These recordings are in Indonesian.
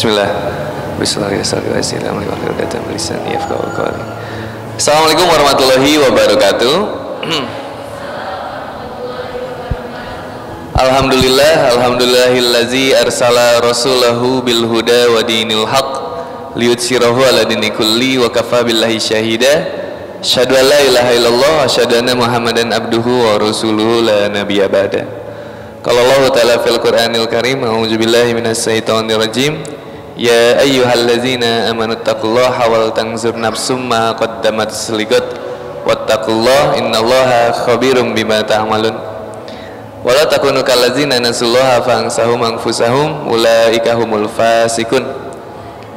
Bismillah. Assalamualaikum warahmatullahi wabarakatuh. Alhamdulillah, alhamdulillahillazi arsala rasulahu bil huda wa dinil haq liyutsirahu ala dini kulli wa kafa billahi syahida. Asyhadu an la ilaha illallah asyhadu anna Muhammadan abduhu wa rasuluhu la nabiyya ba'da. Qala Allah Ta'ala fil Qur'anil Karim, a'udzu billahi minas syaitonir rajim. Ya ayyuhallazina amanu taqullaha wal tanzur nafsum ma qaddamat seligot wattaqullaha innallaha khabirum bima ta'malun. Wala takunu kallazina nasullaha fansahum anfusahum ulaika humul fasikun.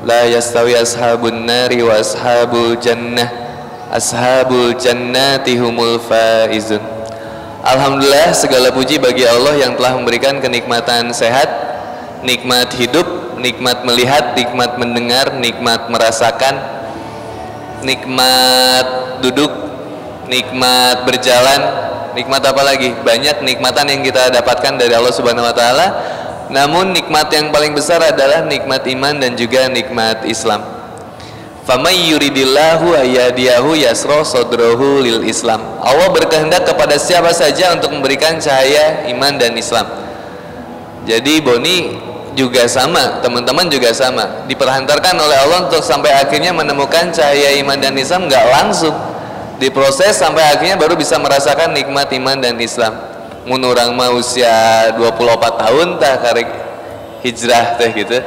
La yastawi ashabun nari wa ashabul jannah. Ashabul jannati humul faizun. Alhamdulillah segala puji bagi Allah yang telah memberikan kenikmatan sehat, nikmat hidup, nikmat melihat, nikmat mendengar, nikmat merasakan, nikmat duduk, nikmat berjalan, nikmat apa lagi? Banyak nikmatan yang kita dapatkan dari Allah Subhanahu wa taala. Namun nikmat yang paling besar adalah nikmat iman dan juga nikmat Islam. Famay yuridillahu ayadiyahu yasro sodrohu lil Islam. Allah berkehendak kepada siapa saja untuk memberikan cahaya iman dan Islam. Jadi Boni juga sama, teman-teman juga sama. Diperhantarkan oleh Allah untuk sampai akhirnya menemukan cahaya iman dan Islam nggak langsung. Diproses sampai akhirnya baru bisa merasakan nikmat iman dan Islam. Menurang mah usia 24 tahun tah karek hijrah teh gitu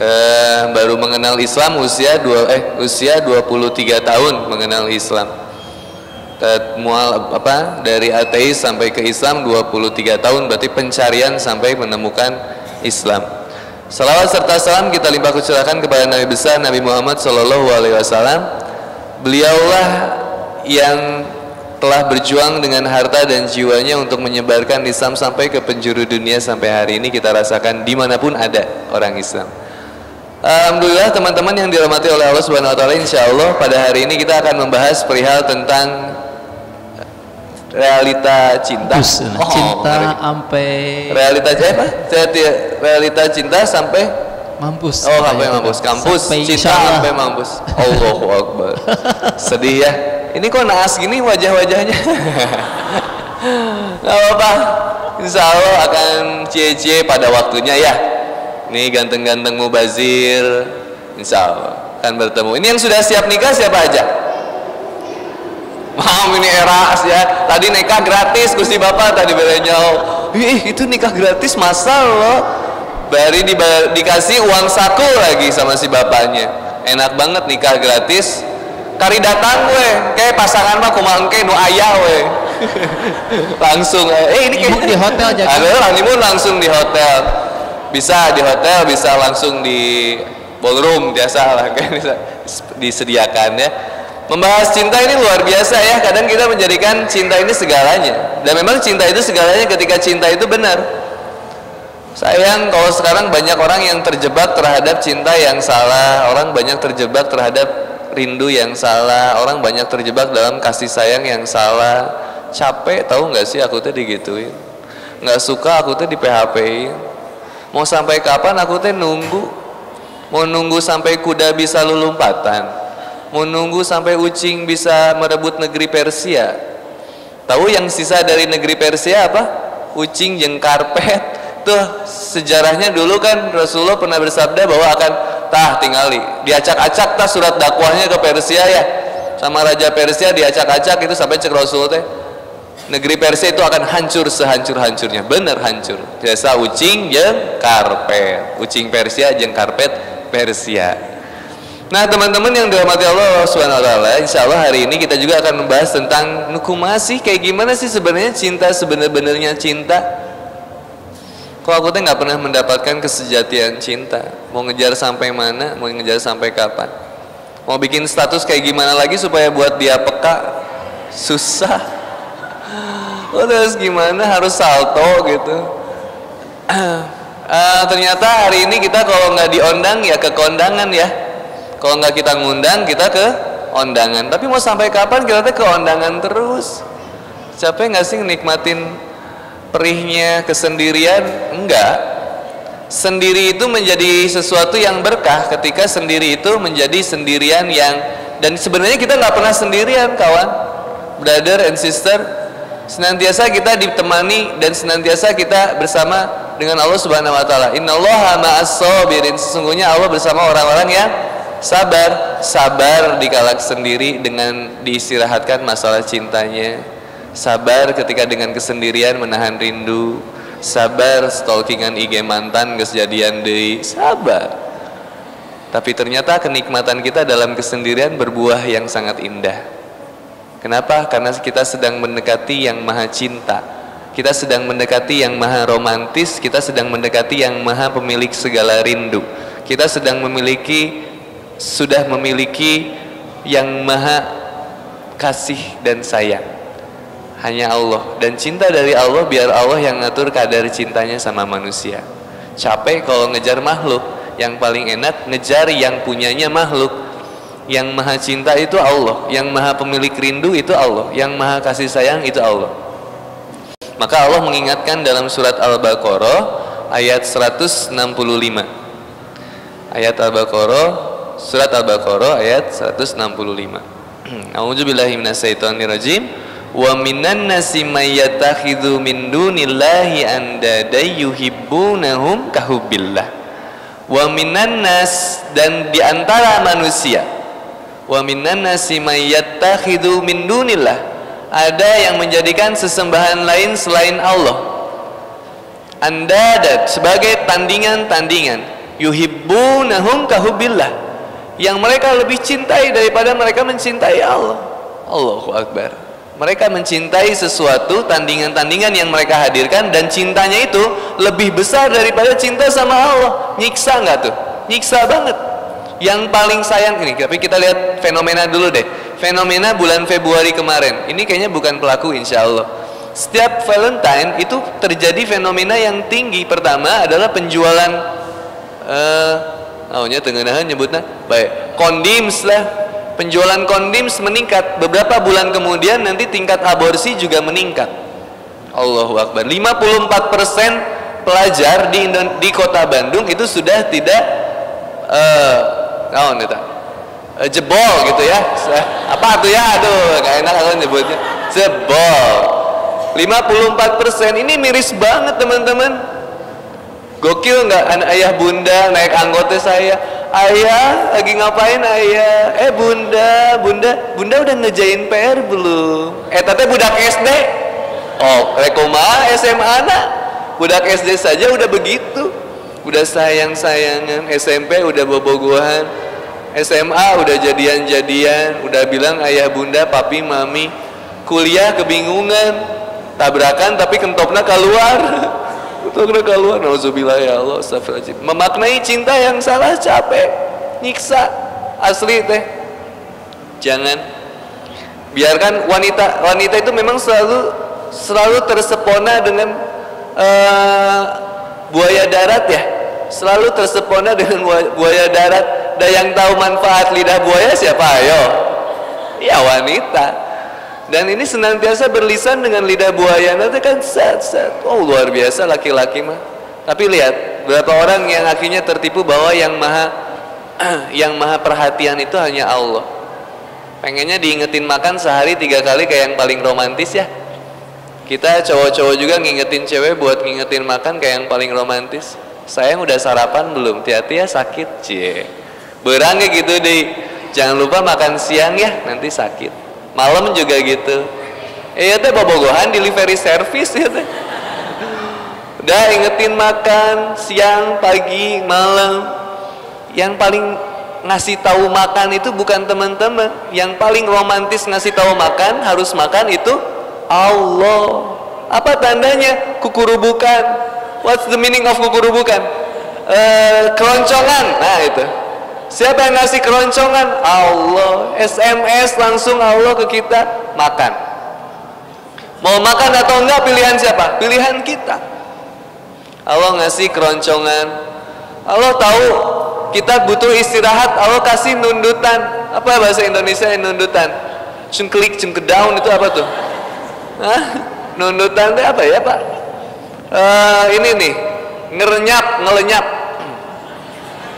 eh, baru mengenal Islam usia dua eh usia 23 tahun mengenal Islam. Mual apa dari ateis sampai ke Islam 23 tahun berarti pencarian sampai menemukan Islam. Salawat serta salam kita limpah kecelakaan kepada Nabi besar Nabi Muhammad Shallallahu Alaihi Wasallam. Beliaulah yang telah berjuang dengan harta dan jiwanya untuk menyebarkan Islam sampai ke penjuru dunia sampai hari ini kita rasakan di mana pun ada orang Islam. Alhamdulillah teman-teman yang dirahmati oleh Allah Subhanahu wa taala insyaallah pada hari ini kita akan membahas perihal tentang realita cinta. Us, nah, cinta sampai Realita apa? Realita cinta sampai mampus. Oh, sampai mampus. Kampus Sampai cinta sampai mampus. Allahu Akbar. Sedih ya. Ini kok naas gini wajah-wajahnya. Gak apa-apa. Insya Allah akan cie-cie pada waktunya ya. Nih ganteng-ganteng mubazir. Insya Allah akan bertemu. Ini yang sudah siap nikah siapa aja? Mau ini eras ya. Tadi nikah gratis Gusti Bapak tadi berenyau. Ih, itu nikah gratis masal loh. Bari di, dikasih uang saku lagi sama si bapaknya. Enak banget nikah gratis. Kari datang we, kayak pasangan mah kumaha engke nu aya we. langsung eh ini Honeymoon di hotel aja? Ada honeymoon langsung di hotel. Bisa di hotel, bisa langsung di ballroom biasa lah kan bisa disediakan ya. Membahas cinta ini luar biasa ya. Kadang kita menjadikan cinta ini segalanya. Dan memang cinta itu segalanya ketika cinta itu benar. Sayang kalau sekarang banyak orang yang terjebak terhadap cinta yang salah, orang banyak terjebak terhadap rindu yang salah, orang banyak terjebak dalam kasih sayang yang salah. Capek tahu nggak sih aku tuh digituin, nggak suka aku tuh di PHP. Mau sampai kapan aku tuh nunggu? Mau nunggu sampai kuda bisa lulumpatan? Mau nunggu sampai ucing bisa merebut negeri Persia? Tahu yang sisa dari negeri Persia apa? Ucing yang karpet. Tuh sejarahnya dulu kan Rasulullah pernah bersabda bahwa akan tah tingali diacak-acak tah surat dakwahnya ke Persia ya. Sama raja Persia diacak-acak itu sampai cek Rasul teh. Negeri Persia itu akan hancur sehancur-hancurnya. Bener hancur. Biasa ucing jeng karpet. Ucing Persia jeng karpet Persia Nah teman-teman yang dirahmati Allah Subhanahu Taala, Insya Allah hari ini kita juga akan membahas tentang nukumasi kayak gimana sih sebenarnya cinta sebenar-benarnya cinta. Kok aku tuh nggak pernah mendapatkan kesejatian cinta. Mau ngejar sampai mana? Mau ngejar sampai kapan? Mau bikin status kayak gimana lagi supaya buat dia peka? Susah. Oh, terus gimana? Harus salto gitu. Ah, ternyata hari ini kita kalau nggak diondang ya ke kondangan ya. Kalau nggak kita ngundang kita ke ondangan. Tapi mau sampai kapan kita ke ondangan terus? Capek nggak sih nikmatin perihnya kesendirian? Enggak. sendiri itu menjadi sesuatu yang berkah ketika sendiri itu menjadi sendirian yang dan sebenarnya kita nggak pernah sendirian kawan brother and sister senantiasa kita ditemani dan senantiasa kita bersama dengan Allah Subhanahu wa taala innallaha ma'as sabirin sesungguhnya Allah bersama orang-orang yang sabar sabar dikalak sendiri dengan diistirahatkan masalah cintanya. Sabar ketika dengan kesendirian menahan rindu. Sabar stalkingan IG mantan kejadian deh sabar. Tapi ternyata kenikmatan kita dalam kesendirian berbuah yang sangat indah. Kenapa? Karena kita sedang mendekati yang maha cinta. Kita sedang mendekati yang maha romantis. Kita sedang mendekati yang maha pemilik segala rindu. Kita sedang memiliki sudah memiliki yang maha kasih dan sayang. Hanya Allah. Dan cinta dari Allah biar Allah yang ngatur kadar cintanya sama manusia. Capek kalau ngejar makhluk. Yang paling enak ngejar yang punyanya makhluk. Yang maha cinta itu Allah. Yang maha pemilik rindu itu Allah. Yang maha kasih sayang itu Allah. Maka Allah mengingatkan dalam surat Al-Baqarah ayat 165 ayat Al-Baqarah surat Al-Baqarah ayat 165 A'udzubillahi minasyaitonirrajim. Wa minan nasi may yattakhidhu min dunillahi andada yuhibbunahum kahubbillah. Wa minan nas dan di antara manusia. Wa minan nasi may yattakhidhu min dunillah. Ada yang menjadikan sesembahan lain selain Allah. Andada sebagai tandingan-tandingan. Yuhibbunahum kahubbillah yang mereka lebih cintai daripada mereka mencintai Allah. Allahu Akbar. Mereka mencintai sesuatu tandingan-tandingan yang mereka hadirkan dan cintanya itu lebih besar daripada cinta sama Allah. Nyiksa nggak tuh? Nyiksa banget. Yang paling sayang ini tapi kita lihat fenomena dulu deh. Fenomena bulan Februari kemarin. Ini kayaknya bukan pelaku insya Allah. Setiap Valentine itu terjadi fenomena yang tinggi. Pertama adalah penjualan uh, oh tengenahan nyebutnya. Baik kondims lah. Penjualan kondims meningkat. Beberapa bulan kemudian nanti tingkat aborsi juga meningkat. Allahu Akbar. 54% pelajar di, di kota Bandung itu sudah tidak uh, oh, jebol gitu ya. Apa tuh ya? Aduh gak enak kalau nyebutnya. Jebol. 54% ini miris banget teman-teman gokil nggak? Anak ayah bunda naik anggota saya. Ayah lagi ngapain ayah? Eh bunda bunda bunda udah ngejain PR belum? Eh tapi budak SD oh rekoma SMA anak budak SD saja udah begitu. Udah sayang-sayangan. SMP udah bobogohan SMA udah jadian-jadian. Udah bilang ayah bunda papi mami kuliah kebingungan. Tabrakan tapi kentopnya keluar Tokna keluar, nauzubillah ya Allah, astagfirullahaladzim. Memaknai cinta yang salah capek, nyiksa, asli teh. Jangan biarkan wanita wanita itu memang selalu selalu tersepona dengan uh, buaya darat ya, selalu tersepona dengan buaya darat. Dan yang tahu manfaat lidah buaya siapa? Ayo, ya wanita dan ini senantiasa berlisan dengan lidah buaya. Nanti kan set set. Oh luar biasa laki-laki mah. Tapi lihat berapa orang yang akhirnya tertipu bahwa yang maha yang maha perhatian itu hanya Allah. Pengennya diingetin makan sehari tiga kali kayak yang paling romantis ya. Kita cowok-cowok juga ngingetin cewek buat ngingetin makan kayak yang paling romantis. Sayang udah sarapan belum? Hati-hati ya sakit. Cie. Berangnya gitu deh jangan lupa makan siang ya nanti sakit malam juga gitu. Iya teh bobogohan delivery service ya teh. Udah ingetin makan siang pagi malam. Yang paling ngasih tahu makan itu bukan teman-teman. Yang paling romantis ngasih tahu makan harus makan itu Allah. Apa tandanya? Kukurubukan. What's the meaning of kukurubukan? Uh, keroncongan. Nah itu Siapa yang ngasih keroncongan? Allah. SMS langsung Allah ke kita makan. Mau makan atau enggak pilihan siapa? Pilihan kita. Allah ngasih keroncongan. Allah tahu kita butuh istirahat. Allah kasih nundutan. Apa bahasa Indonesia yang nundutan? Cengklik, cengkedaun itu apa tuh? Hah? Nundutan itu apa ya Pak? Uh, ini nih ngerenyap ngelenyap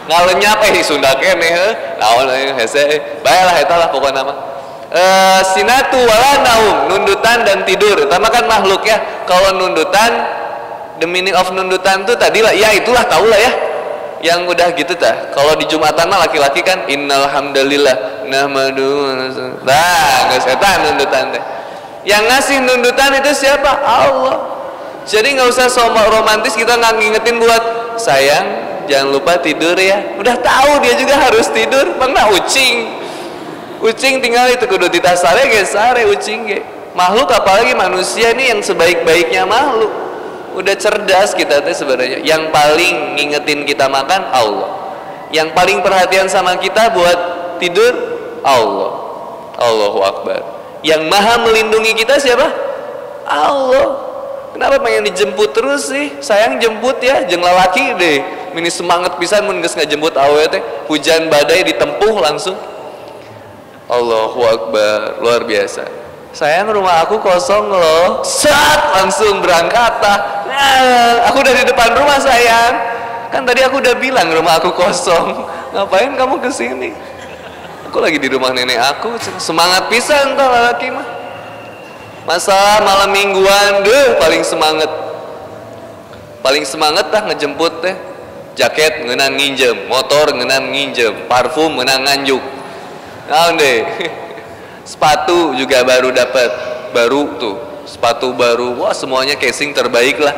ngalenyap eh Sunda kene heuh naon hese baiklah eta lah pokoknya nama uh, sinatu wala naum nundutan dan tidur pertama kan makhluk ya kalau nundutan the meaning of nundutan tuh tadi lah ya itulah tahu lah ya yang udah gitu tah kalau di jumatan mah laki-laki kan innal hamdalillah nahmadu nah geus eta nundutan teh yang ngasih nundutan itu siapa? Allah. Jadi nggak usah sombong romantis kita nggak ngingetin buat sayang jangan lupa tidur ya. Udah tahu dia juga harus tidur. Mana ucing. Ucing tinggal itu kudu ditasare ge sare ucing ge makhluk apalagi manusia ini yang sebaik-baiknya makhluk. Udah cerdas kita teh sebenarnya. Yang paling ngingetin kita makan Allah. Yang paling perhatian sama kita buat tidur Allah. Allahu Akbar. Yang maha melindungi kita siapa? Allah. Kenapa pengen dijemput terus sih? Sayang jemput ya jeng lalaki deh ini semangat pisan mun geus ngajemput awe teh. Hujan badai ditempuh langsung. Allahu Akbar luar biasa. Sayang rumah aku kosong loh. Saat langsung berangkat nah, aku udah di depan rumah sayang. Kan tadi aku udah bilang rumah aku kosong. Ngapain kamu ke sini aku lagi di rumah nenek aku. Semangat pisan tuh laki mah. Masa malam mingguan deh paling semangat. Paling semangat dah ngejemput teh jaket ngenan nginjem motor ngenan nginjem parfum ngenan nganjuk Nah, deh. Sepatu juga baru dapat, baru tuh. Sepatu baru, wah semuanya casing terbaik lah.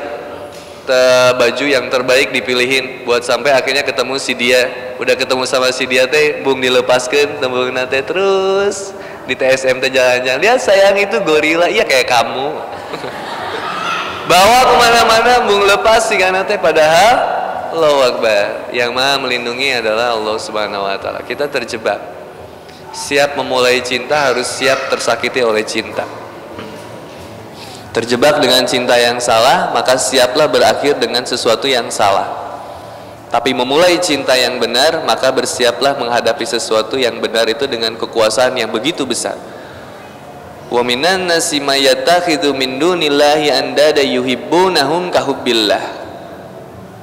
Te baju yang terbaik dipilihin buat sampai akhirnya ketemu si dia. Udah ketemu sama si dia teh, bung dilepaskan, tembung nate terus di TSM teh jalan-jalan. Lihat sayang itu gorila, iya kayak kamu. Bawa ke mana-mana, bung lepas karena teh padahal Allah Akbar. Yang maha melindungi adalah Allah Subhanahu Wa Taala. Kita terjebak. Siap memulai cinta harus siap tersakiti oleh cinta. Terjebak dengan cinta yang salah maka siaplah berakhir dengan sesuatu yang salah. Tapi memulai cinta yang benar maka bersiaplah menghadapi sesuatu yang benar itu dengan kekuasaan yang begitu besar. Wa minan nasi min dunillahi andada yuhibbunahum kahubbillah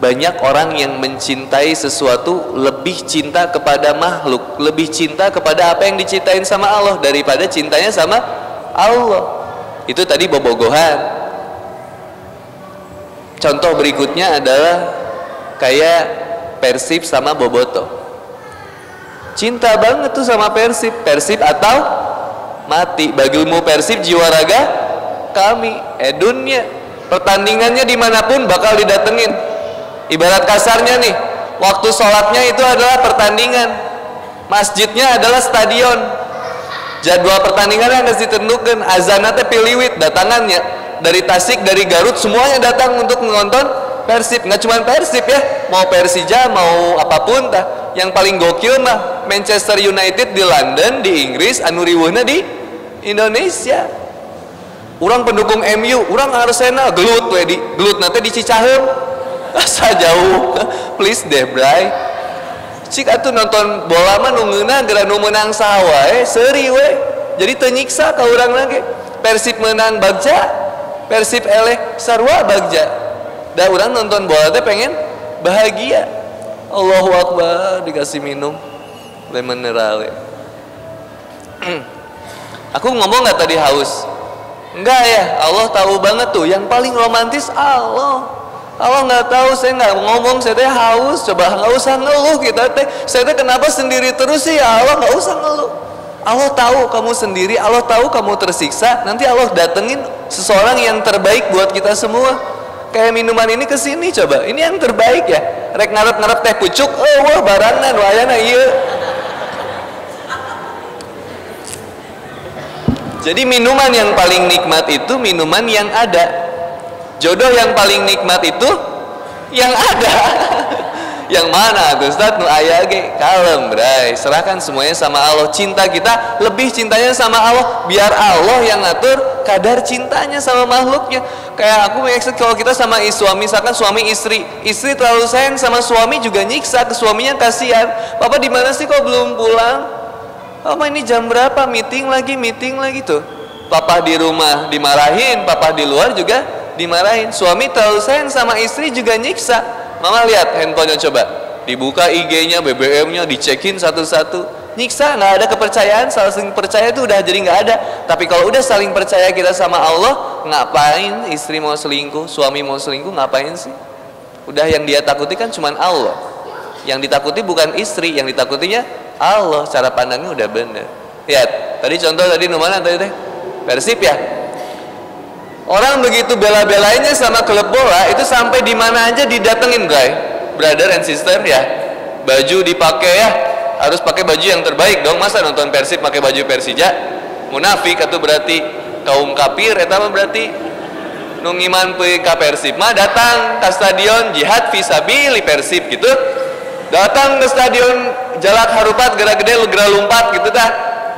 banyak orang yang mencintai sesuatu lebih cinta kepada makhluk, lebih cinta kepada apa yang dicintain sama Allah daripada cintanya sama Allah. Itu tadi bobogohan. Contoh berikutnya adalah kayak Persib sama Boboto. Cinta banget tuh sama Persib, Persib atau mati. Bagimu Persib jiwa raga kami, edunnya pertandingannya di mana pun bakal didatengin ibarat kasarnya nih waktu sholatnya itu adalah pertandingan. Masjidnya adalah stadion. Jadwal pertandingan yang harus ditentukan azanatnya piliwit datangannya dari Tasik dari Garut semuanya datang untuk menonton Persib. Nggak cuma Persib ya mau Persija mau apa pun tah. Yang paling gokil mah Manchester United di London di Inggris anu riweuhna di Indonesia. Orang pendukung MU orang Arsenal gelut we di gelut nanti di Cicahem asa jauh. Please deh bray. Cik atuh nonton bola mah nungguna gara nu menang sawa eh. Seri we. Jadi tenyiksa ke orang lagi? Persib menang bagja persib eleh sarwa bagja. Dah orang nonton bola teh pengen bahagia. Allahu Akbar dikasih minum. Lemon mineral aku ngomong nggak tadi haus? Enggak ya Allah tahu banget tuh. Yang paling romantis Allah Allah nggak tahu saya nggak ngomong saya teh haus. Coba nggak usah ngeluh kita teh. Saya teh kenapa sendiri terus sih? Ya Allah nggak usah ngeluh. Allah tahu kamu sendiri Allah tahu kamu tersiksa. Nanti Allah datengin seseorang yang terbaik buat kita semua. Kayak minuman ini ke sini coba. Ini yang terbaik ya. Rek ngarep ngarep teh pucuk oh wah barangan wayana iya. Jadi minuman yang paling nikmat itu minuman yang ada jodoh yang paling nikmat itu yang ada. Yang mana Ustaz nu aya ge kalem bray. Serahkan semuanya sama Allah. Cinta kita lebih cintanya sama Allah. Biar Allah yang ngatur kadar cintanya sama makhluknya. Kayak aku mengeksek kalau kita sama suami. Misalkan suami istri. Istri terlalu sayang sama suami juga nyiksa ke suaminya. Kasihan. Papa di mana sih kok belum pulang? Papa ini jam berapa? Meeting lagi meeting lagi tuh. Papa di rumah dimarahin. Papa di luar juga dimarahin suami terlalu sayang sama istri juga nyiksa Mama lihat handphonenya coba. Dibuka IG-nya, BBM-nya, dicekin satu-satu. Nyiksa, nggak ada kepercayaan, saling percaya itu udah jadi nggak ada. Tapi kalau udah saling percaya kita sama Allah, ngapain istri mau selingkuh, suami mau selingkuh, ngapain sih? Udah yang dia takuti kan cuman Allah. Yang ditakuti bukan istri, yang ditakutinya Allah. Cara pandangnya udah bener. Lihat, tadi contoh tadi mana tadi teh? Persib ya. Orang begitu bela-belainnya sama klub bola itu sampai di mana aja didatengin, guys. Brother and sister ya. Baju dipakai ya, harus pakai baju yang terbaik dong. Masa nonton Persib pakai baju Persija? Munafik atau berarti kaum kafir eta berarti nungiman pe ka Persib mah datang ke stadion jihad visabili Persib gitu datang ke stadion Jalak Harupat gera gede gera lompat gitu dah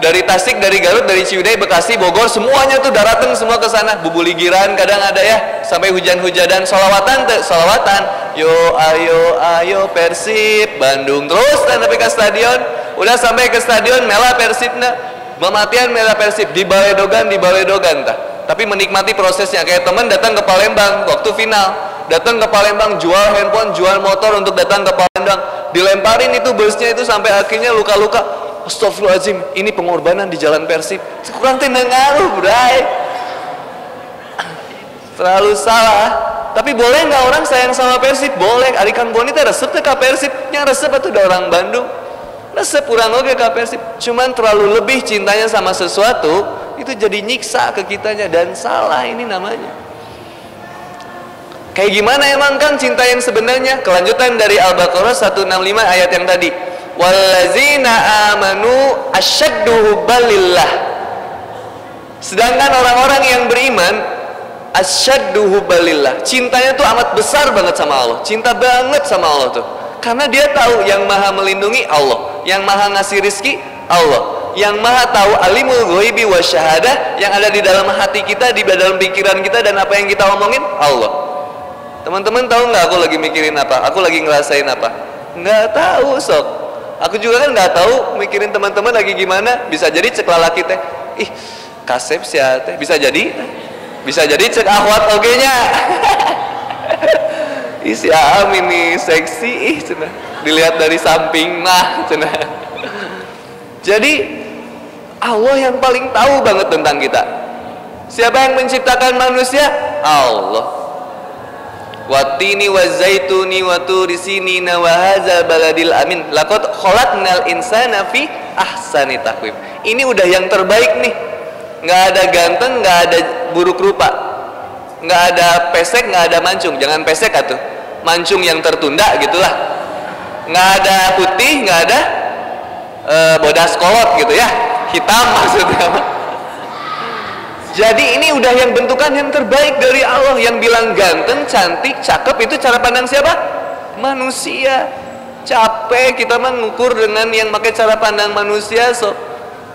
dari Tasik, dari Garut, dari Ciwidey, Bekasi, Bogor, semuanya tuh datang semua ke sana. Bubuligiran kadang ada ya, sampai hujan-hujanan, solawatan tuh, solawatan. Yo, ayo, ayo Persib, Bandung terus dan sampai ke stadion. Udah sampai ke stadion, mela Persib nah. Mematian mela Persib di Baledogan, di Baledogan tah. Tapi menikmati prosesnya kayak teman datang ke Palembang waktu final datang ke Palembang jual handphone jual motor untuk datang ke Palembang dilemparin itu busnya itu sampai akhirnya luka-luka Astagfirullahaladzim, ini pengorbanan di jalan Persib. Kurang tidak ngaruh, bray. Terlalu salah. Tapi boleh nggak orang sayang sama Persib? Boleh. Arikan Boni teh resep ke Persib. Yang resep itu udah orang Bandung. Resep kurang oke ke Persib. Cuman terlalu lebih cintanya sama sesuatu, itu jadi nyiksa ke kitanya dan salah ini namanya. Kayak gimana emang kan cinta yang sebenarnya? Kelanjutan dari Al-Baqarah 165 ayat yang tadi wallazina amanu asyaddu hubbalillah. Sedangkan orang-orang yang beriman asyaddu hubbalillah. Cintanya tuh amat besar banget sama Allah. Cinta banget sama Allah tuh. Karena dia tahu yang maha melindungi Allah yang maha ngasih rizki Allah yang maha tahu alimul ghaibi wa syahadah yang ada di dalam hati kita di dalam pikiran kita dan apa yang kita omongin? Allah. Teman-teman tahu nggak aku lagi mikirin apa? Aku lagi ngerasain apa? Nggak tahu sok aku juga kan nggak tahu mikirin teman-teman lagi gimana. Bisa jadi cek lalaki teh. Ih kasep sih teh. Bisa jadi. Bisa jadi cek ahwat oke nya isi am ini seksi. Ih cina dilihat dari samping mah cina jadi Allah yang paling tahu banget tentang kita. Siapa yang menciptakan manusia? Allah watini wa zaituni wa turi sinina wa hadzal baladil amin. Laqad khalaqnal insana fi ahsani taqwim. Ini udah yang terbaik nih. Nggak ada ganteng nggak ada buruk rupa. Nggak ada pesek nggak ada mancung. Jangan pesek atuh. Mancung yang tertunda gitulah. Nggak ada putih nggak ada e, bodas kolot gitu ya. Hitam maksudnya jadi ini udah yang bentukan yang terbaik dari Allah yang bilang ganteng, cantik, cakep itu cara pandang siapa? Manusia. Capek kita mengukur dengan yang pakai cara pandang manusia so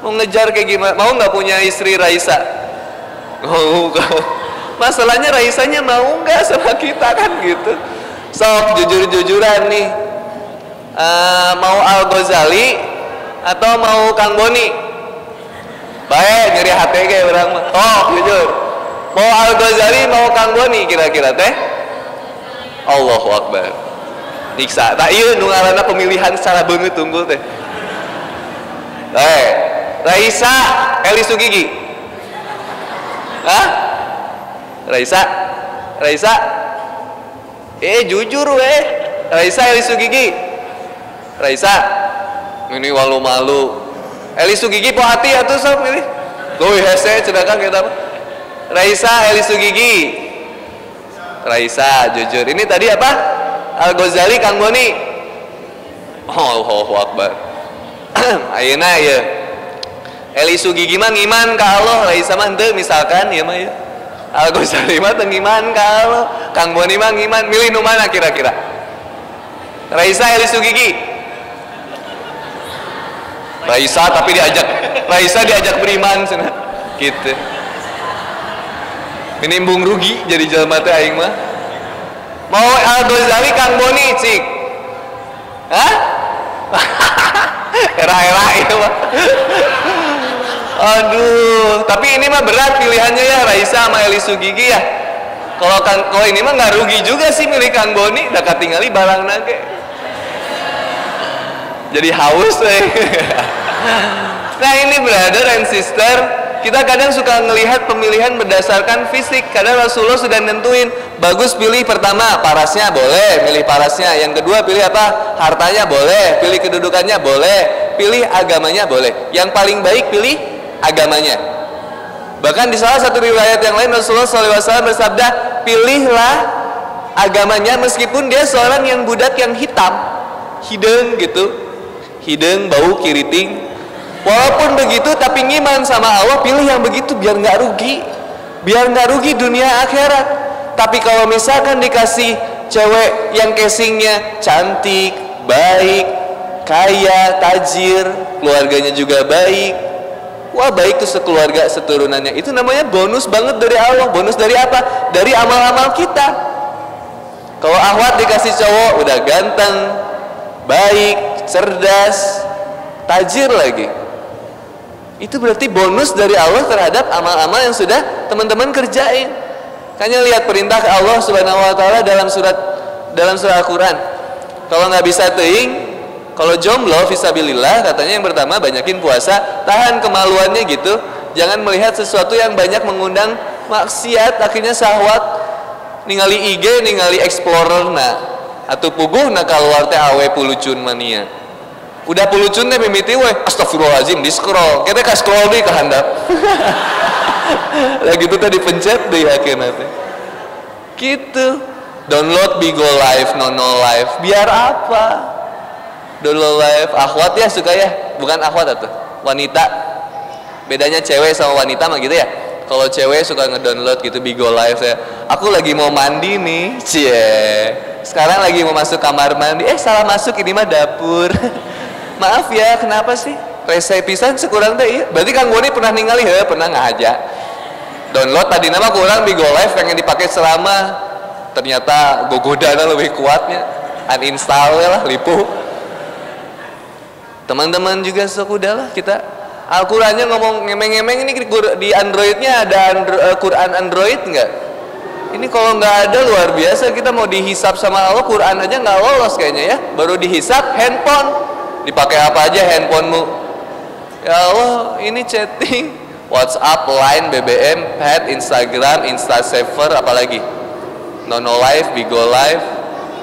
mau ngejar kayak gimana? Mau nggak punya istri Raisa? Mau Masalahnya Raisanya mau nggak sama kita kan gitu. Sok jujur-jujuran nih. Uh, mau Al Ghazali atau mau Kang Boni? Baik nyeri hati kayak orang oh jujur. Mau Al Ghazali mau Kang Boni kira-kira teh? Allahu Akbar. Niksa. Tak iya nungalana pemilihan secara banget tunggu teh. Baik. Raisa Eli Sugigi. Hah? Raisa? Raisa? Eh jujur weh Raisa Eli Sugigi. Raisa. Ini walu malu Eli Sugigi po hati atau sok ini. Loh hese cedakan kita apa? Raisa Eli Sugigi Raisa jujur. Ini tadi apa? Al Ghazali Kang Boni. Oh oh akbar. Ayeuna ya Eli Sugigi mah ngiman ka Allah. Raisa mah henteu misalkan ya mah ya Al Ghazali mah teu ngiman ka Allah. Kang Boni mah ngiman. Milih nu mana kira-kira? Raisa Eli Sugigi Raisa tapi diajak Raisa diajak beriman sana gitu. Menimbung rugi jadi jelma teh aing mah. Mau Al Ghazali Kang Boni cik. Hah? Era-era itu mah. Aduh tapi ini mah berat pilihannya ya Raisa sama Eli Sugigi ya. Kalau kalau ini mah nggak rugi juga sih milik Kang Boni udah tinggali barang nage jadi haus eh. nah ini brother and sister kita kadang suka melihat pemilihan berdasarkan fisik. Kadang Rasulullah sudah nentuin bagus pilih pertama parasnya boleh pilih parasnya. Yang kedua pilih apa? Hartanya boleh pilih kedudukannya boleh pilih agamanya boleh. Yang paling baik pilih agamanya. Bahkan di salah satu riwayat yang lain Rasulullah SAW bersabda pilihlah agamanya meskipun dia seorang yang budak yang hitam hidung gitu hidung bau kiriting Walaupun begitu tapi ngiman sama Allah pilih yang begitu biar nggak rugi. Biar nggak rugi dunia akhirat. Tapi kalau misalkan dikasih cewek yang casingnya cantik, baik, kaya, tajir, keluarganya juga baik. Wah baik tuh sekeluarga seturunannya. Itu namanya bonus banget dari Allah. Bonus dari apa? Dari amal-amal kita. Kalau Ahwat dikasih cowok udah ganteng, baik, cerdas, tajir lagi. Itu berarti bonus dari Allah terhadap amal-amal yang sudah teman-teman kerjain. Kayaknya lihat perintah Allah subhanahu wa ta'ala dalam surat dalam surat Al-Quran. Kalau nggak bisa teing kalau jomblo visabilillah katanya yang pertama banyakin puasa tahan kemaluannya gitu. Jangan melihat sesuatu yang banyak mengundang maksiat akhirnya syahwat ningali IG ningali explorer nah atau puguh nah keluar teh awe pulucun mania. Udah pulucun teh mimiti weh. Astagfirullahaladzim di scroll. Kita ka scroll deh ke handap. Lagi itu tadi pencet deh akhirnya teh. Gitu. Download Bigo Live Nono Live. Biar apa? Download Live. Akhwat ya suka ya? Bukan akhwat atau wanita. Bedanya cewek sama wanita mah gitu ya kalau cewek suka ngedownload gitu Bigo Live ya. Aku lagi mau mandi nih. Cie. Sekarang lagi mau masuk kamar mandi. Eh salah masuk. Ini mah dapur. Maaf ya kenapa sih? Rese pisan sekurang teh iya. Berarti Kang Boni pernah ningali ya pernah aja download tadi nama kurang di Go Live pengen dipakai selama. Ternyata gogodana lebih kuatnya. Uninstall ya lah lipu. Teman-teman juga sok udahlah kita Al-Qurannya ngomong ngemeng-ngemeng ini di Androidnya ada Andro, uh, Quran Android nggak? Ini kalau nggak ada luar biasa. Kita mau dihisap sama Allah Quran aja nggak lolos kayaknya ya. Baru dihisap handphone. Dipakai apa aja handphonemu? Ya Allah ini chatting. WhatsApp, Line, BBM, Pad, Instagram, Instasaver, apalagi? Nono Live, Bigo Live,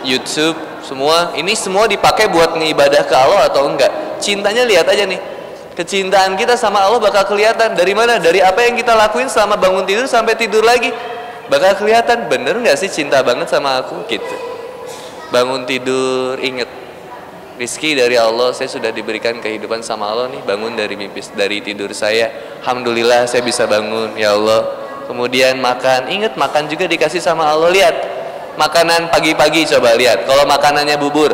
YouTube, semua. Ini semua dipakai buat ngibadah ke Allah atau enggak? Cintanya lihat aja nih kecintaan kita sama Allah bakal kelihatan. Dari mana? Dari apa yang kita lakuin selama bangun tidur sampai tidur lagi. Bakal kelihatan bener nggak sih cinta banget sama aku? Gitu. Bangun tidur inget rizki dari Allah saya sudah diberikan kehidupan sama Allah nih. Bangun dari mimpi dari tidur saya. Alhamdulillah saya bisa bangun ya Allah. Kemudian makan ingat makan juga dikasih sama Allah. Lihat makanan pagi-pagi coba lihat. Kalau makanannya bubur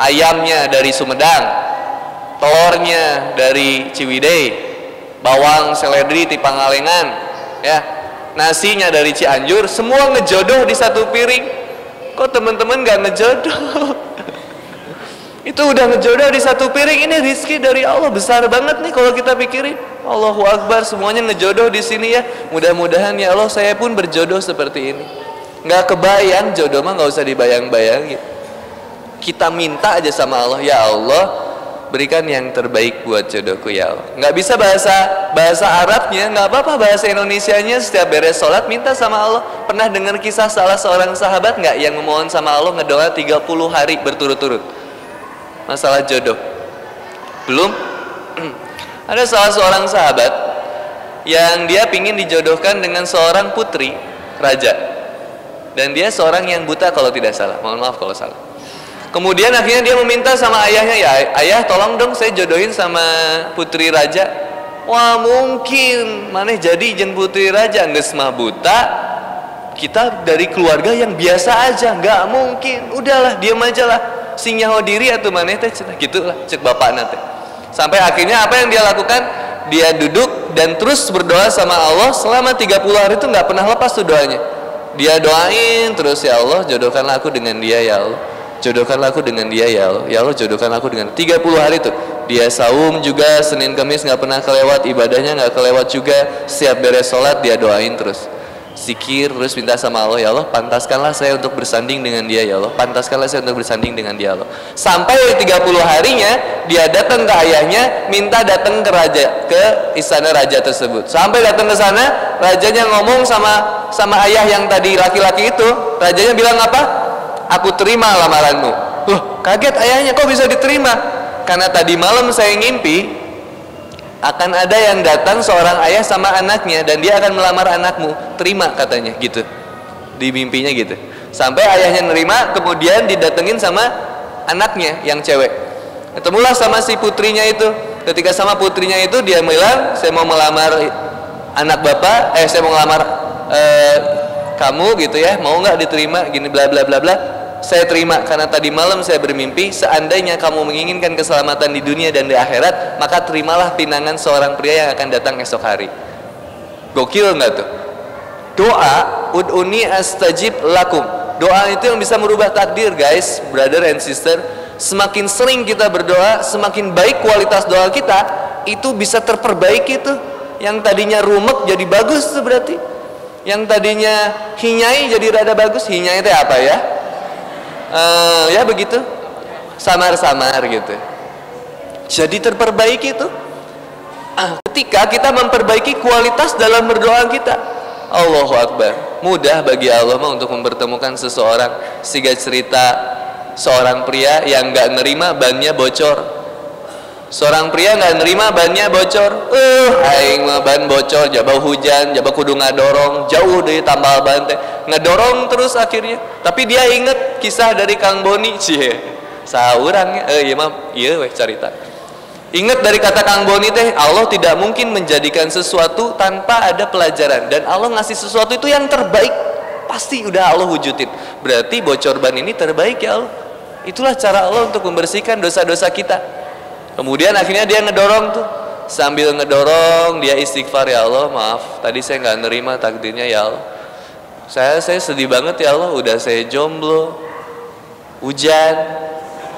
ayamnya dari Sumedang telurnya dari Ciwidey bawang seledri di Pangalengan ya. Nasinya dari Cianjur semua ngejodoh di satu piring. Kok teman-teman gak ngejodoh? Itu udah ngejodoh di satu piring ini rizki dari Allah besar banget nih kalau kita pikirin. Allahu Akbar semuanya ngejodoh di sini ya. Mudah-mudahan ya Allah saya pun berjodoh seperti ini. Nggak kebayang jodoh mah nggak usah dibayang-bayangin. Kita minta aja sama Allah ya Allah berikan yang terbaik buat jodohku ya Allah. Nggak bisa bahasa bahasa Arabnya nggak apa-apa bahasa Indonesianya. Setiap beres sholat minta sama Allah. Pernah dengar kisah salah seorang sahabat nggak yang memohon sama Allah ngedoa 30 hari berturut-turut? Masalah jodoh. Belum? Ada salah seorang sahabat yang dia pingin dijodohkan dengan seorang putri raja. Dan dia seorang yang buta kalau tidak salah. Mohon maaf kalau salah kemudian akhirnya dia meminta sama ayahnya ya ayah tolong dong saya jodohin sama putri raja. Wah mungkin. Mana jadi jen putri raja semua buta kita dari keluarga yang biasa aja nggak mungkin. Udahlah diam aja lah sing nyaho diri atau mana teh gitu lah cek bapak nate sampai akhirnya apa yang dia lakukan? Dia duduk dan terus berdoa sama Allah selama 30 hari itu nggak pernah lepas tuh doanya. Dia doain terus ya Allah jodohkanlah aku dengan dia ya Allah jodohkanlah aku dengan dia ya Allah. Ya Allah jodohkanlah aku dengan 30 hari itu. Dia saum juga Senin Kamis nggak pernah kelewat ibadahnya nggak kelewat juga. Siap beres sholat dia doain terus. Zikir terus minta sama Allah ya Allah pantaskanlah saya untuk bersanding dengan dia ya Allah. Pantaskanlah saya untuk bersanding dengan dia ya Allah. Sampai 30 harinya dia datang ke ayahnya minta datang ke raja ke istana raja tersebut. Sampai datang ke sana rajanya ngomong sama sama ayah yang tadi laki-laki itu. Rajanya bilang apa aku terima lamaranmu. Loh kaget ayahnya kok bisa diterima? Karena tadi malam saya ngimpi akan ada yang datang seorang ayah sama anaknya dan dia akan melamar anakmu. Terima katanya gitu. Di mimpinya gitu. Sampai ayahnya nerima kemudian didatengin sama anaknya yang cewek. Ketemulah sama si putrinya itu. Ketika sama putrinya itu dia bilang saya mau melamar anak bapak eh saya mau melamar eh, kamu gitu ya. Mau nggak diterima? Gini bla bla bla bla saya terima karena tadi malam saya bermimpi seandainya kamu menginginkan keselamatan di dunia dan di akhirat maka terimalah pinangan seorang pria yang akan datang esok hari. Gokil nggak tuh? Doa ud'uni astajib lakum. Doa itu yang bisa merubah takdir guys brother and sister. Semakin sering kita berdoa semakin baik kualitas doa kita itu bisa terperbaiki tuh. Yang tadinya rumek jadi bagus tuh berarti. Yang tadinya hinyai jadi rada bagus hinyai itu apa ya uh, ya begitu. Samar-samar gitu. Jadi terperbaiki itu. Ah, ketika kita memperbaiki kualitas dalam berdoa kita. Allahu Akbar. Mudah bagi Allah untuk mempertemukan seseorang. Sehingga cerita seorang pria yang nggak nerima bannya bocor seorang pria nggak nerima bannya bocor. Uh aing ban bocor jabau hujan jabau kudu ngadorong jauh dari tambal ban teh ngedorong terus akhirnya. Tapi dia inget kisah dari Kang Boni cie. Saurangnya eh iya mah iya weh cerita Ingat dari kata Kang Boni teh Allah tidak mungkin menjadikan sesuatu tanpa ada pelajaran. Dan Allah ngasih sesuatu itu yang terbaik. Pasti udah Allah wujudin. Berarti bocor ban ini terbaik ya Allah. Itulah cara Allah untuk membersihkan dosa-dosa kita kemudian akhirnya dia ngedorong tuh. Sambil ngedorong dia istighfar ya Allah maaf tadi saya nggak nerima takdirnya ya Allah. Saya saya sedih banget ya Allah udah saya jomblo hujan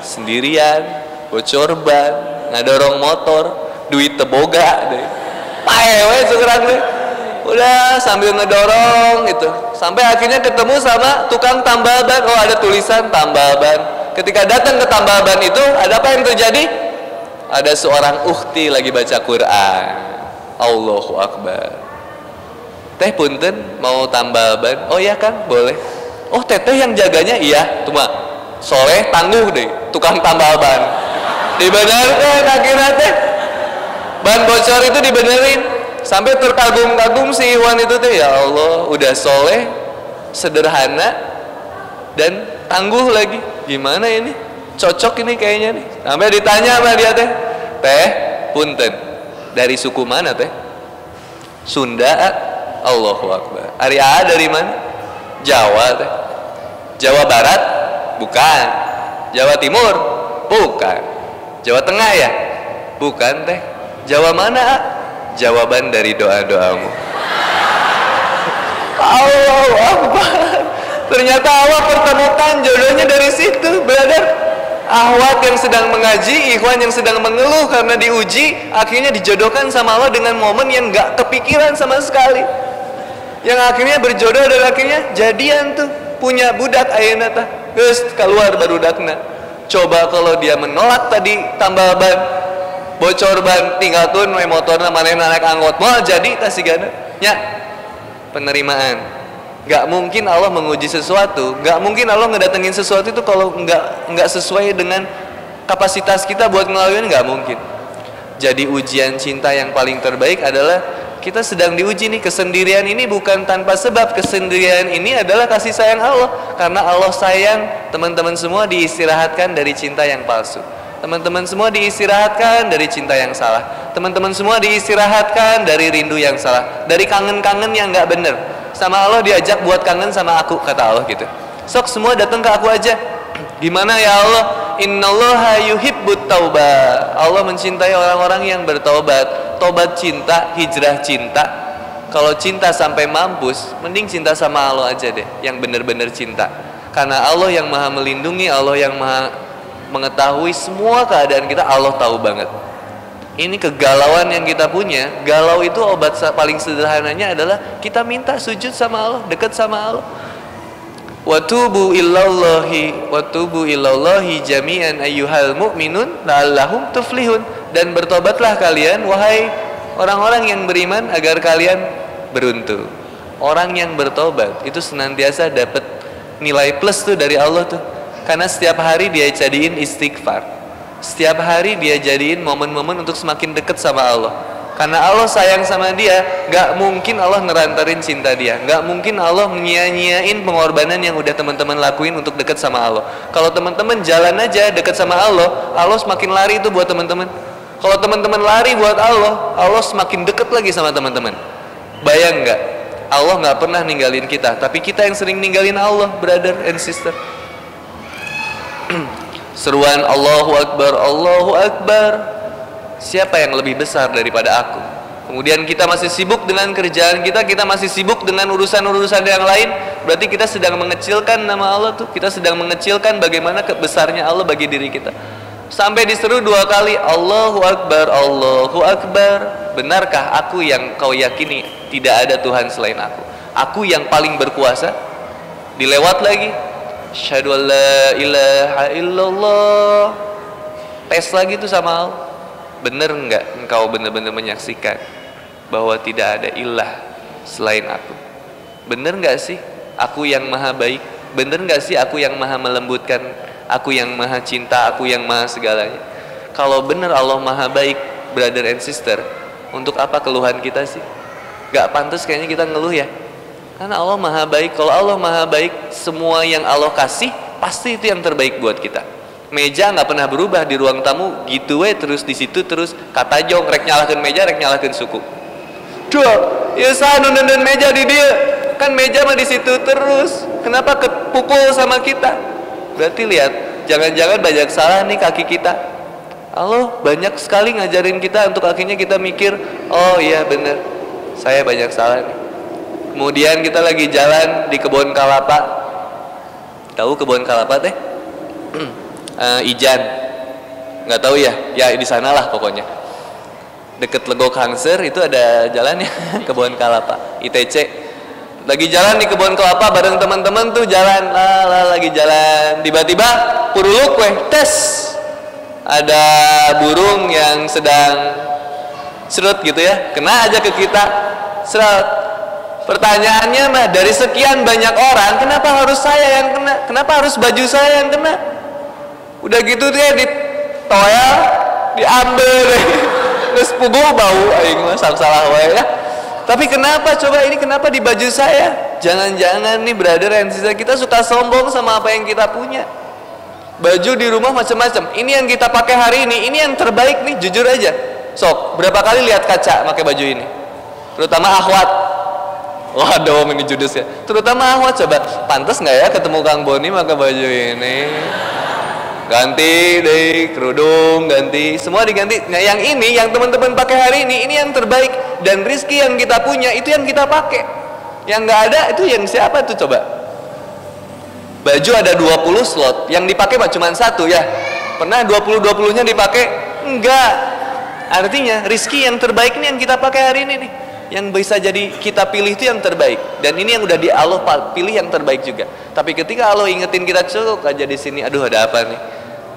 sendirian bocor ban ngedorong motor duit teboga deh. Paewe sekarang deh udah sambil ngedorong gitu. Sampai akhirnya ketemu sama tukang tambal ban. Oh ada tulisan tambal ban. Ketika datang ke tambal ban itu ada apa yang terjadi ada seorang ukti lagi baca Quran. Allahu Akbar. Teh punten mau tambah ban? Oh iya kan boleh. Oh teteh yang jaganya? Iya cuma soleh tangguh deh tukang tambal ban. Dibenarkan akhirnya teh. Ban bocor itu dibenerin. Sampai terkagum-kagum si Iwan itu teh ya Allah udah soleh sederhana dan tangguh lagi. Gimana ini cocok ini kayaknya nih. Sampai ditanya sama dia teh teh punten. Dari suku mana teh? Sunda Allahu Akbar. Ari A dari mana? Jawa teh. Jawa Barat? Bukan. Jawa Timur? Bukan. Jawa Tengah ya? Bukan teh. Jawa mana A? jawaban dari doa-doamu. Allahu Akbar. Ternyata Allah pertemukan jodohnya dari situ brother ahwat yang sedang mengaji, ikhwan yang sedang mengeluh karena diuji, akhirnya dijodohkan sama Allah dengan momen yang gak kepikiran sama sekali. Yang akhirnya berjodoh dan akhirnya jadian tuh punya budak ayana tah. Terus keluar baru dakna. Coba kalau dia menolak tadi tambah ban bocor ban tinggal tuh motor mana naik angkot mau jadi tas sigana nya penerimaan Gak mungkin Allah menguji sesuatu, gak mungkin Allah ngedatengin sesuatu itu kalau nggak nggak sesuai dengan kapasitas kita buat ngelaluin nggak mungkin. Jadi ujian cinta yang paling terbaik adalah kita sedang diuji nih kesendirian ini bukan tanpa sebab. Kesendirian ini adalah kasih sayang Allah. Karena Allah sayang teman-teman semua diistirahatkan dari cinta yang palsu. Teman-teman semua diistirahatkan dari cinta yang salah. Teman-teman semua diistirahatkan dari rindu yang salah. Dari kangen-kangen yang nggak bener sama Allah diajak buat kangen sama aku kata Allah gitu. Sok semua datang ke aku aja. Gimana ya Allah? Innallaha yuhibbut taubat Allah mencintai orang-orang yang bertobat tobat cinta hijrah cinta. Kalau cinta sampai mampus mending cinta sama Allah aja deh yang bener-bener cinta. Karena Allah yang maha melindungi Allah yang maha mengetahui semua keadaan kita Allah tahu banget ini kegalauan yang kita punya. Galau itu obat paling sederhananya adalah kita minta sujud sama Allah dekat sama Allah. Watubu illallahi watubu illallahi jami'an ayyuhal mu'minun la'allahum tuflihun. Dan bertobatlah kalian wahai orang-orang yang beriman agar kalian beruntung. Orang yang bertobat itu senantiasa dapat nilai plus tuh dari Allah tuh. Karena setiap hari dia jadiin istighfar setiap hari dia jadiin momen-momen untuk semakin dekat sama Allah. Karena Allah sayang sama dia gak mungkin Allah ngerantarin cinta dia. Gak mungkin Allah menyia-nyiain pengorbanan yang udah teman-teman lakuin untuk dekat sama Allah. Kalau teman-teman jalan aja dekat sama Allah Allah semakin lari itu buat teman-teman. Kalau teman-teman lari buat Allah Allah semakin dekat lagi sama teman-teman. Bayang gak Allah gak pernah ninggalin kita tapi kita yang sering ninggalin Allah brother and sister Seruan Allahu Akbar, Allahu Akbar. Siapa yang lebih besar daripada aku? Kemudian kita masih sibuk dengan kerjaan kita, kita masih sibuk dengan urusan-urusan yang lain. Berarti kita sedang mengecilkan nama Allah tuh. Kita sedang mengecilkan bagaimana kebesarnya Allah bagi diri kita. Sampai diseru dua kali, Allahu Akbar, Allahu Akbar. Benarkah aku yang kau yakini tidak ada Tuhan selain aku? Aku yang paling berkuasa? Dilewat lagi, Asyhadu an la ilaha illallah. Tes lagi tuh sama Allah. Bener enggak engkau benar-benar menyaksikan bahwa tidak ada ilah selain aku? Bener enggak sih aku yang maha baik? Bener enggak sih aku yang maha melembutkan? Aku yang maha cinta, aku yang maha segalanya. Kalau bener Allah maha baik, brother and sister, untuk apa keluhan kita sih? Gak pantas kayaknya kita ngeluh ya. Karena Allah maha baik. Kalau Allah maha baik, semua yang Allah kasih pasti itu yang terbaik buat kita. Meja nggak pernah berubah di ruang tamu, gitu we terus di situ terus kata jong rek nyalakan meja, rek nyalakan suku. Dua, ya sanu dan meja di dia. Kan meja mah di situ terus. Kenapa kepukul sama kita? Berarti lihat, jangan-jangan banyak salah nih kaki kita. Allah banyak sekali ngajarin kita untuk akhirnya kita mikir, oh iya bener, saya banyak salah nih Kemudian kita lagi jalan di kebun kelapa. Tahu kebun kelapa teh? uh, Ijan. Nggak tahu ya? Ya di sana lah pokoknya. Deket Legok Hangser itu ada jalannya kebun kelapa. ITC. Lagi jalan di kebun kelapa bareng teman-teman tuh jalan, lah lagi jalan. Tiba-tiba puruluk weh tes. Ada burung yang sedang serut gitu ya, kena aja ke kita. Serut Pertanyaannya mah dari sekian banyak orang, kenapa harus saya yang kena? Kenapa harus baju saya yang kena? Udah gitu dia di toel, diambil. Terus pugu bau aing mah salah wae ya. Tapi kenapa coba ini kenapa di baju saya? Jangan-jangan nih brother and sister kita suka sombong sama apa yang kita punya. Baju di rumah macam-macam. Ini yang kita pakai hari ini, ini yang terbaik nih, jujur aja. Sok, berapa kali lihat kaca pakai baju ini? Terutama akhwat, Waduh, ini judes ya. Terutama Ahmad coba, pantas nggak ya ketemu Kang Boni pakai baju ini? Ganti deh kerudung, ganti semua diganti. Nah yang ini, yang teman-teman pakai hari ini, ini yang terbaik dan rizki yang kita punya itu yang kita pakai. Yang nggak ada itu yang siapa tuh coba? Baju ada 20 slot, yang dipakai cuma satu ya. Pernah 20-20 nya dipakai? Enggak. Artinya rizki yang terbaik ini yang kita pakai hari ini nih yang bisa jadi kita pilih itu yang terbaik. Dan ini yang udah di Allah pilih yang terbaik juga. Tapi ketika Allah ingetin kita cukup aja di sini. Aduh ada apa nih?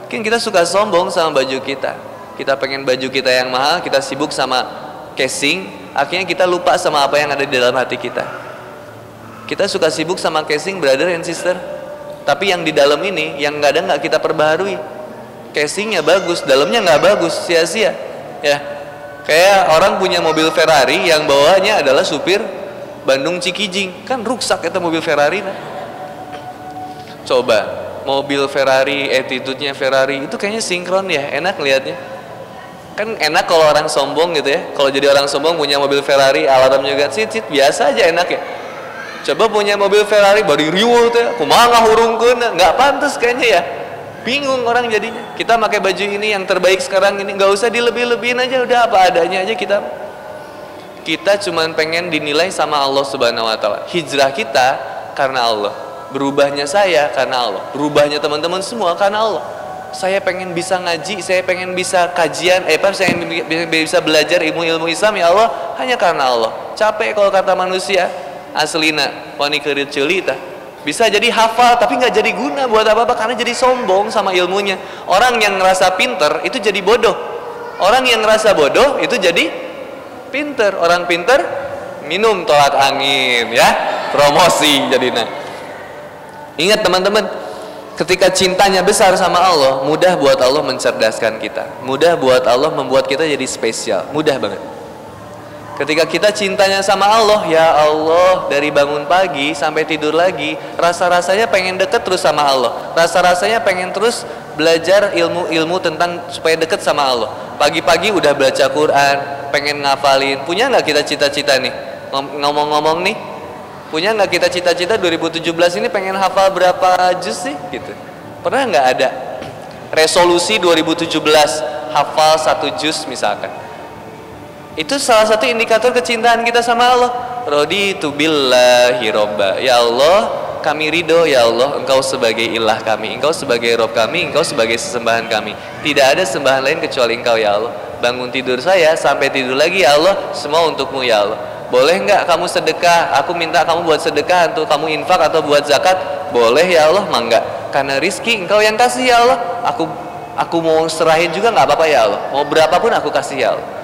Mungkin kita suka sombong sama baju kita. Kita pengen baju kita yang mahal kita sibuk sama casing. Akhirnya kita lupa sama apa yang ada di dalam hati kita. Kita suka sibuk sama casing brother and sister. Tapi yang di dalam ini yang nggak ada nggak kita perbaharui. Casingnya bagus dalamnya nggak bagus sia-sia. Ya Kayak orang punya mobil Ferrari yang bawahnya adalah supir Bandung Cikijing. Kan rusak itu mobil Ferrari nah. Coba mobil Ferrari, attitude-nya Ferrari itu kayaknya sinkron ya, enak lihatnya. Kan enak kalau orang sombong gitu ya. Kalau jadi orang sombong punya mobil Ferrari, alarm juga sit sit biasa aja enak ya. Coba punya mobil Ferrari body riuh tuh ya, kumaha ngahurungkeun, nggak pantas kayaknya ya bingung orang jadinya. Kita pakai baju ini yang terbaik sekarang ini. Nggak usah dilebih-lebihin aja. Udah apa adanya aja kita. Kita cuman pengen dinilai sama Allah subhanahu wa ta'ala. Hijrah kita karena Allah. Berubahnya saya karena Allah. Berubahnya teman-teman semua karena Allah. Saya pengen bisa ngaji, saya pengen bisa kajian, eh apa saya bisa belajar ilmu-ilmu Islam. Ya Allah hanya karena Allah. Capek kalau kata manusia. Aslina wani kerit celita bisa jadi hafal tapi nggak jadi guna buat apa-apa karena jadi sombong sama ilmunya. Orang yang ngerasa pinter itu jadi bodoh. Orang yang ngerasa bodoh itu jadi pinter. Orang pinter minum tolak angin ya, promosi jadi nah. Ingat teman-teman, ketika cintanya besar sama Allah, mudah buat Allah mencerdaskan kita. Mudah buat Allah membuat kita jadi spesial. Mudah banget. Ketika kita cintanya sama Allah, ya Allah, dari bangun pagi sampai tidur lagi, rasa-rasanya pengen deket terus sama Allah. Rasa-rasanya pengen terus belajar ilmu-ilmu tentang supaya deket sama Allah. Pagi-pagi udah baca Quran, pengen ngafalin. Punya nggak kita cita-cita nih? Ngomong-ngomong nih, punya nggak kita cita-cita 2017 ini pengen hafal berapa juz sih? Gitu. Pernah nggak ada? Resolusi 2017 hafal satu juz misalkan itu salah satu indikator kecintaan kita sama Allah. Rodi tu billahi robba. Ya Allah, kami ridho ya Allah, Engkau sebagai ilah kami, Engkau sebagai Rob kami, Engkau sebagai sesembahan kami. Tidak ada sembahan lain kecuali Engkau ya Allah. Bangun tidur saya sampai tidur lagi ya Allah, semua untukmu ya Allah. Boleh nggak kamu sedekah? Aku minta kamu buat sedekah untuk kamu infak atau buat zakat. Boleh ya Allah, mangga. Karena rizki Engkau yang kasih ya Allah. Aku aku mau serahin juga nggak apa-apa ya Allah. Mau berapapun aku kasih ya Allah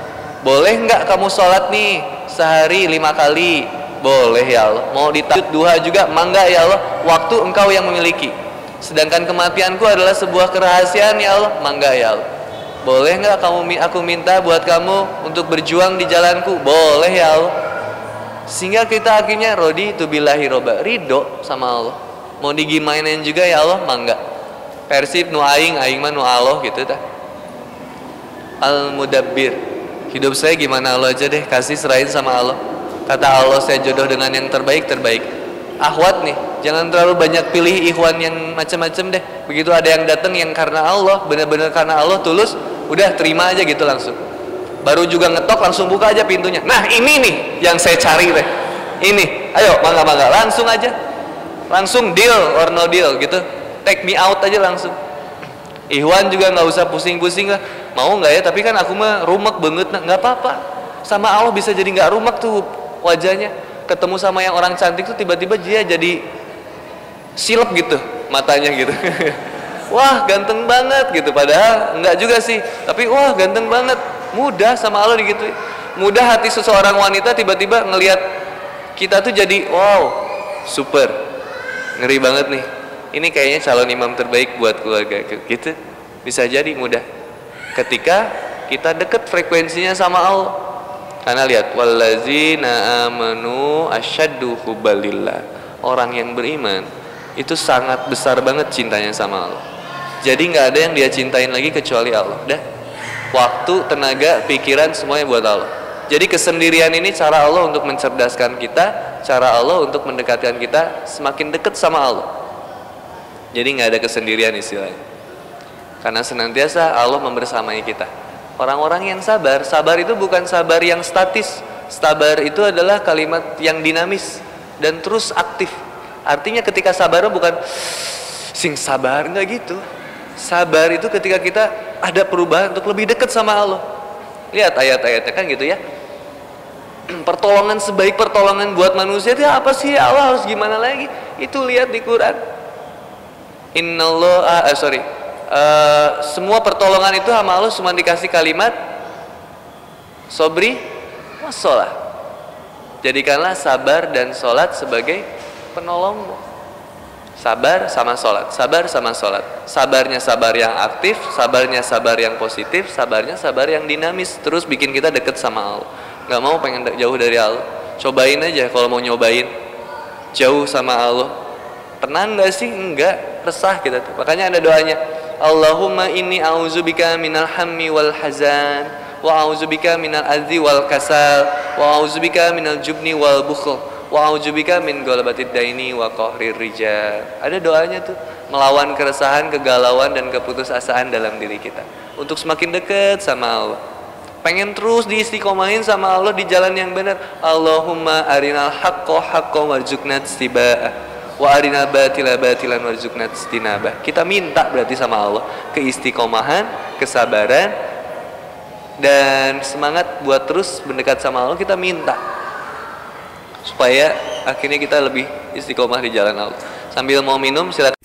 boleh nggak kamu sholat nih? Sehari lima kali. Boleh ya Allah. Mau ditajud duha juga mangga ya Allah. Waktu engkau yang memiliki. Sedangkan kematianku adalah sebuah kerahasiaan ya Allah. Mangga ya Allah. Boleh nggak kamu aku minta buat kamu untuk berjuang di jalanku? Boleh ya Allah. Sehingga kita akhirnya rodi itu bilahi roba. Ridho sama Allah. Mau digimainin juga ya Allah. Mangga. Persib nu aing aing mah nu Allah gitu ta al mudabbir hidup saya gimana? Allah aja deh kasih serahin sama Allah. Kata Allah saya jodoh dengan yang terbaik terbaik. Ahwat nih jangan terlalu banyak pilih ikhwan yang macam-macam deh. Begitu ada yang datang yang karena Allah benar-benar karena Allah tulus udah terima aja gitu langsung. Baru juga ngetok langsung buka aja pintunya. Nah ini nih yang saya cari deh. Ini ayo mangga mangga langsung aja. Langsung deal or no deal gitu. Take me out aja langsung. Ikhwan juga nggak usah pusing-pusing lah mau nggak ya? Tapi kan aku mah rumek banget. Nah nggak apa-apa. Sama Allah bisa jadi nggak rumek tuh wajahnya. Ketemu sama yang orang cantik tuh tiba-tiba dia jadi silep gitu matanya gitu. Wah ganteng banget gitu. Padahal nggak juga sih. Tapi wah ganteng banget. Mudah sama Allah gitu mudah hati seseorang wanita tiba-tiba ngelihat kita tuh jadi wow super. Ngeri banget nih. Ini kayaknya calon imam terbaik buat keluarga. Gitu. Bisa jadi mudah ketika kita dekat frekuensinya sama Allah. Karena lihat wallazina amanu asyaddu hubbalillah orang yang beriman itu sangat besar banget cintanya sama Allah. Jadi nggak ada yang dia cintain lagi kecuali Allah. Dah. Waktu tenaga pikiran semuanya buat Allah. Jadi kesendirian ini cara Allah untuk mencerdaskan kita cara Allah untuk mendekatkan kita semakin dekat sama Allah. Jadi nggak ada kesendirian istilahnya karena senantiasa Allah membersamai kita. Orang-orang yang sabar, sabar itu bukan sabar yang statis. Sabar itu adalah kalimat yang dinamis dan terus aktif. Artinya ketika sabar bukan sing sabar enggak gitu. Sabar itu ketika kita ada perubahan untuk lebih dekat sama Allah. Lihat ayat-ayatnya kan gitu ya. Pertolongan sebaik pertolongan buat manusia itu apa sih Allah harus gimana lagi? Itu lihat di Quran. Innallah ah, sorry uh, semua pertolongan itu sama Allah cuma dikasih kalimat sobri wasolah jadikanlah sabar dan sholat sebagai penolongmu. Sabar sama sholat sabar sama sholat. Sabarnya sabar yang aktif sabarnya sabar yang positif sabarnya sabar yang dinamis. Terus bikin kita deket sama Allah. Nggak mau pengen jauh dari Allah. Cobain aja kalau mau nyobain. Jauh sama Allah. Tenang nggak sih? Enggak resah kita tuh. Makanya ada doanya Allahumma inni a'udzubika minal hammi wal hazan wa a'udzubika minal adzi wal kasal wa a'udzubika minal jubni wal bukhl wa a'udzubika min ghalabatid daini wa qahrir rijal. Ada doanya tuh melawan keresahan, kegalauan dan keputusasaan dalam diri kita untuk semakin dekat sama Allah. Pengen terus diistiqomahin sama Allah di jalan yang benar. Allahumma arinal haqqo haqqo warzuqna tiba'ah wa arina batila batilan warzuqna istinabah. Kita minta berarti sama Allah keistiqomahan kesabaran dan semangat buat terus mendekat sama Allah kita minta. Supaya akhirnya kita lebih istiqomah di jalan Allah. Sambil mau minum silakan